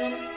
thank you